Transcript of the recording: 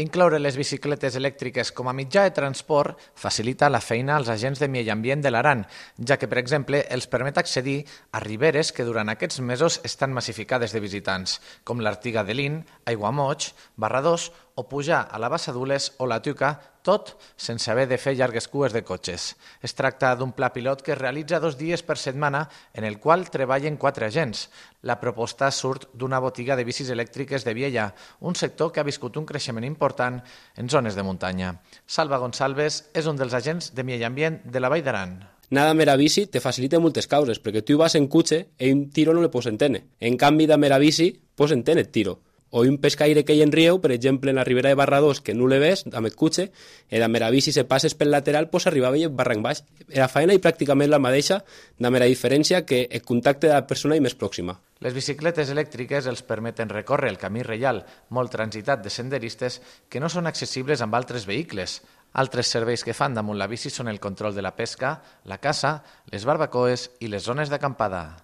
Incloure les bicicletes elèctriques com a mitjà de transport facilita la feina als agents de medi ambient de l'Aran, ja que, per exemple, els permet accedir a riberes que durant aquests mesos estan massificades de visitants, com l'Artiga de Lin, Aiguamoig, Barradós o pujar a la Bassa d'Ules o la Tuca, tot sense haver de fer llargues cues de cotxes. Es tracta d'un pla pilot que es realitza dos dies per setmana en el qual treballen quatre agents. La proposta surt d'una botiga de bicis elèctriques de Viella, un sector que ha viscut un creixement important en zones de muntanya. Salva Gonçalves és un dels agents de Medi Ambient de la Vall d'Aran. Nada mera bici te facilita moltes causes, perquè tu vas en cotxe i un tiro no le pots entendre. En canvi, de mera bici, pots entendre el tiro o un pescaire que hi en rieu, per exemple, en la ribera de Barradós, que no le ves, amb el cotxe, e la mera bici se passes pel lateral, pues arribava i barranc baix. La faena i pràcticament la mateixa, la mera diferència que el contacte de la persona i més pròxima. Les bicicletes elèctriques els permeten recórrer el camí reial, molt transitat de senderistes, que no són accessibles amb altres vehicles. Altres serveis que fan damunt la bici són el control de la pesca, la caça, les barbacoes i les zones d'acampada.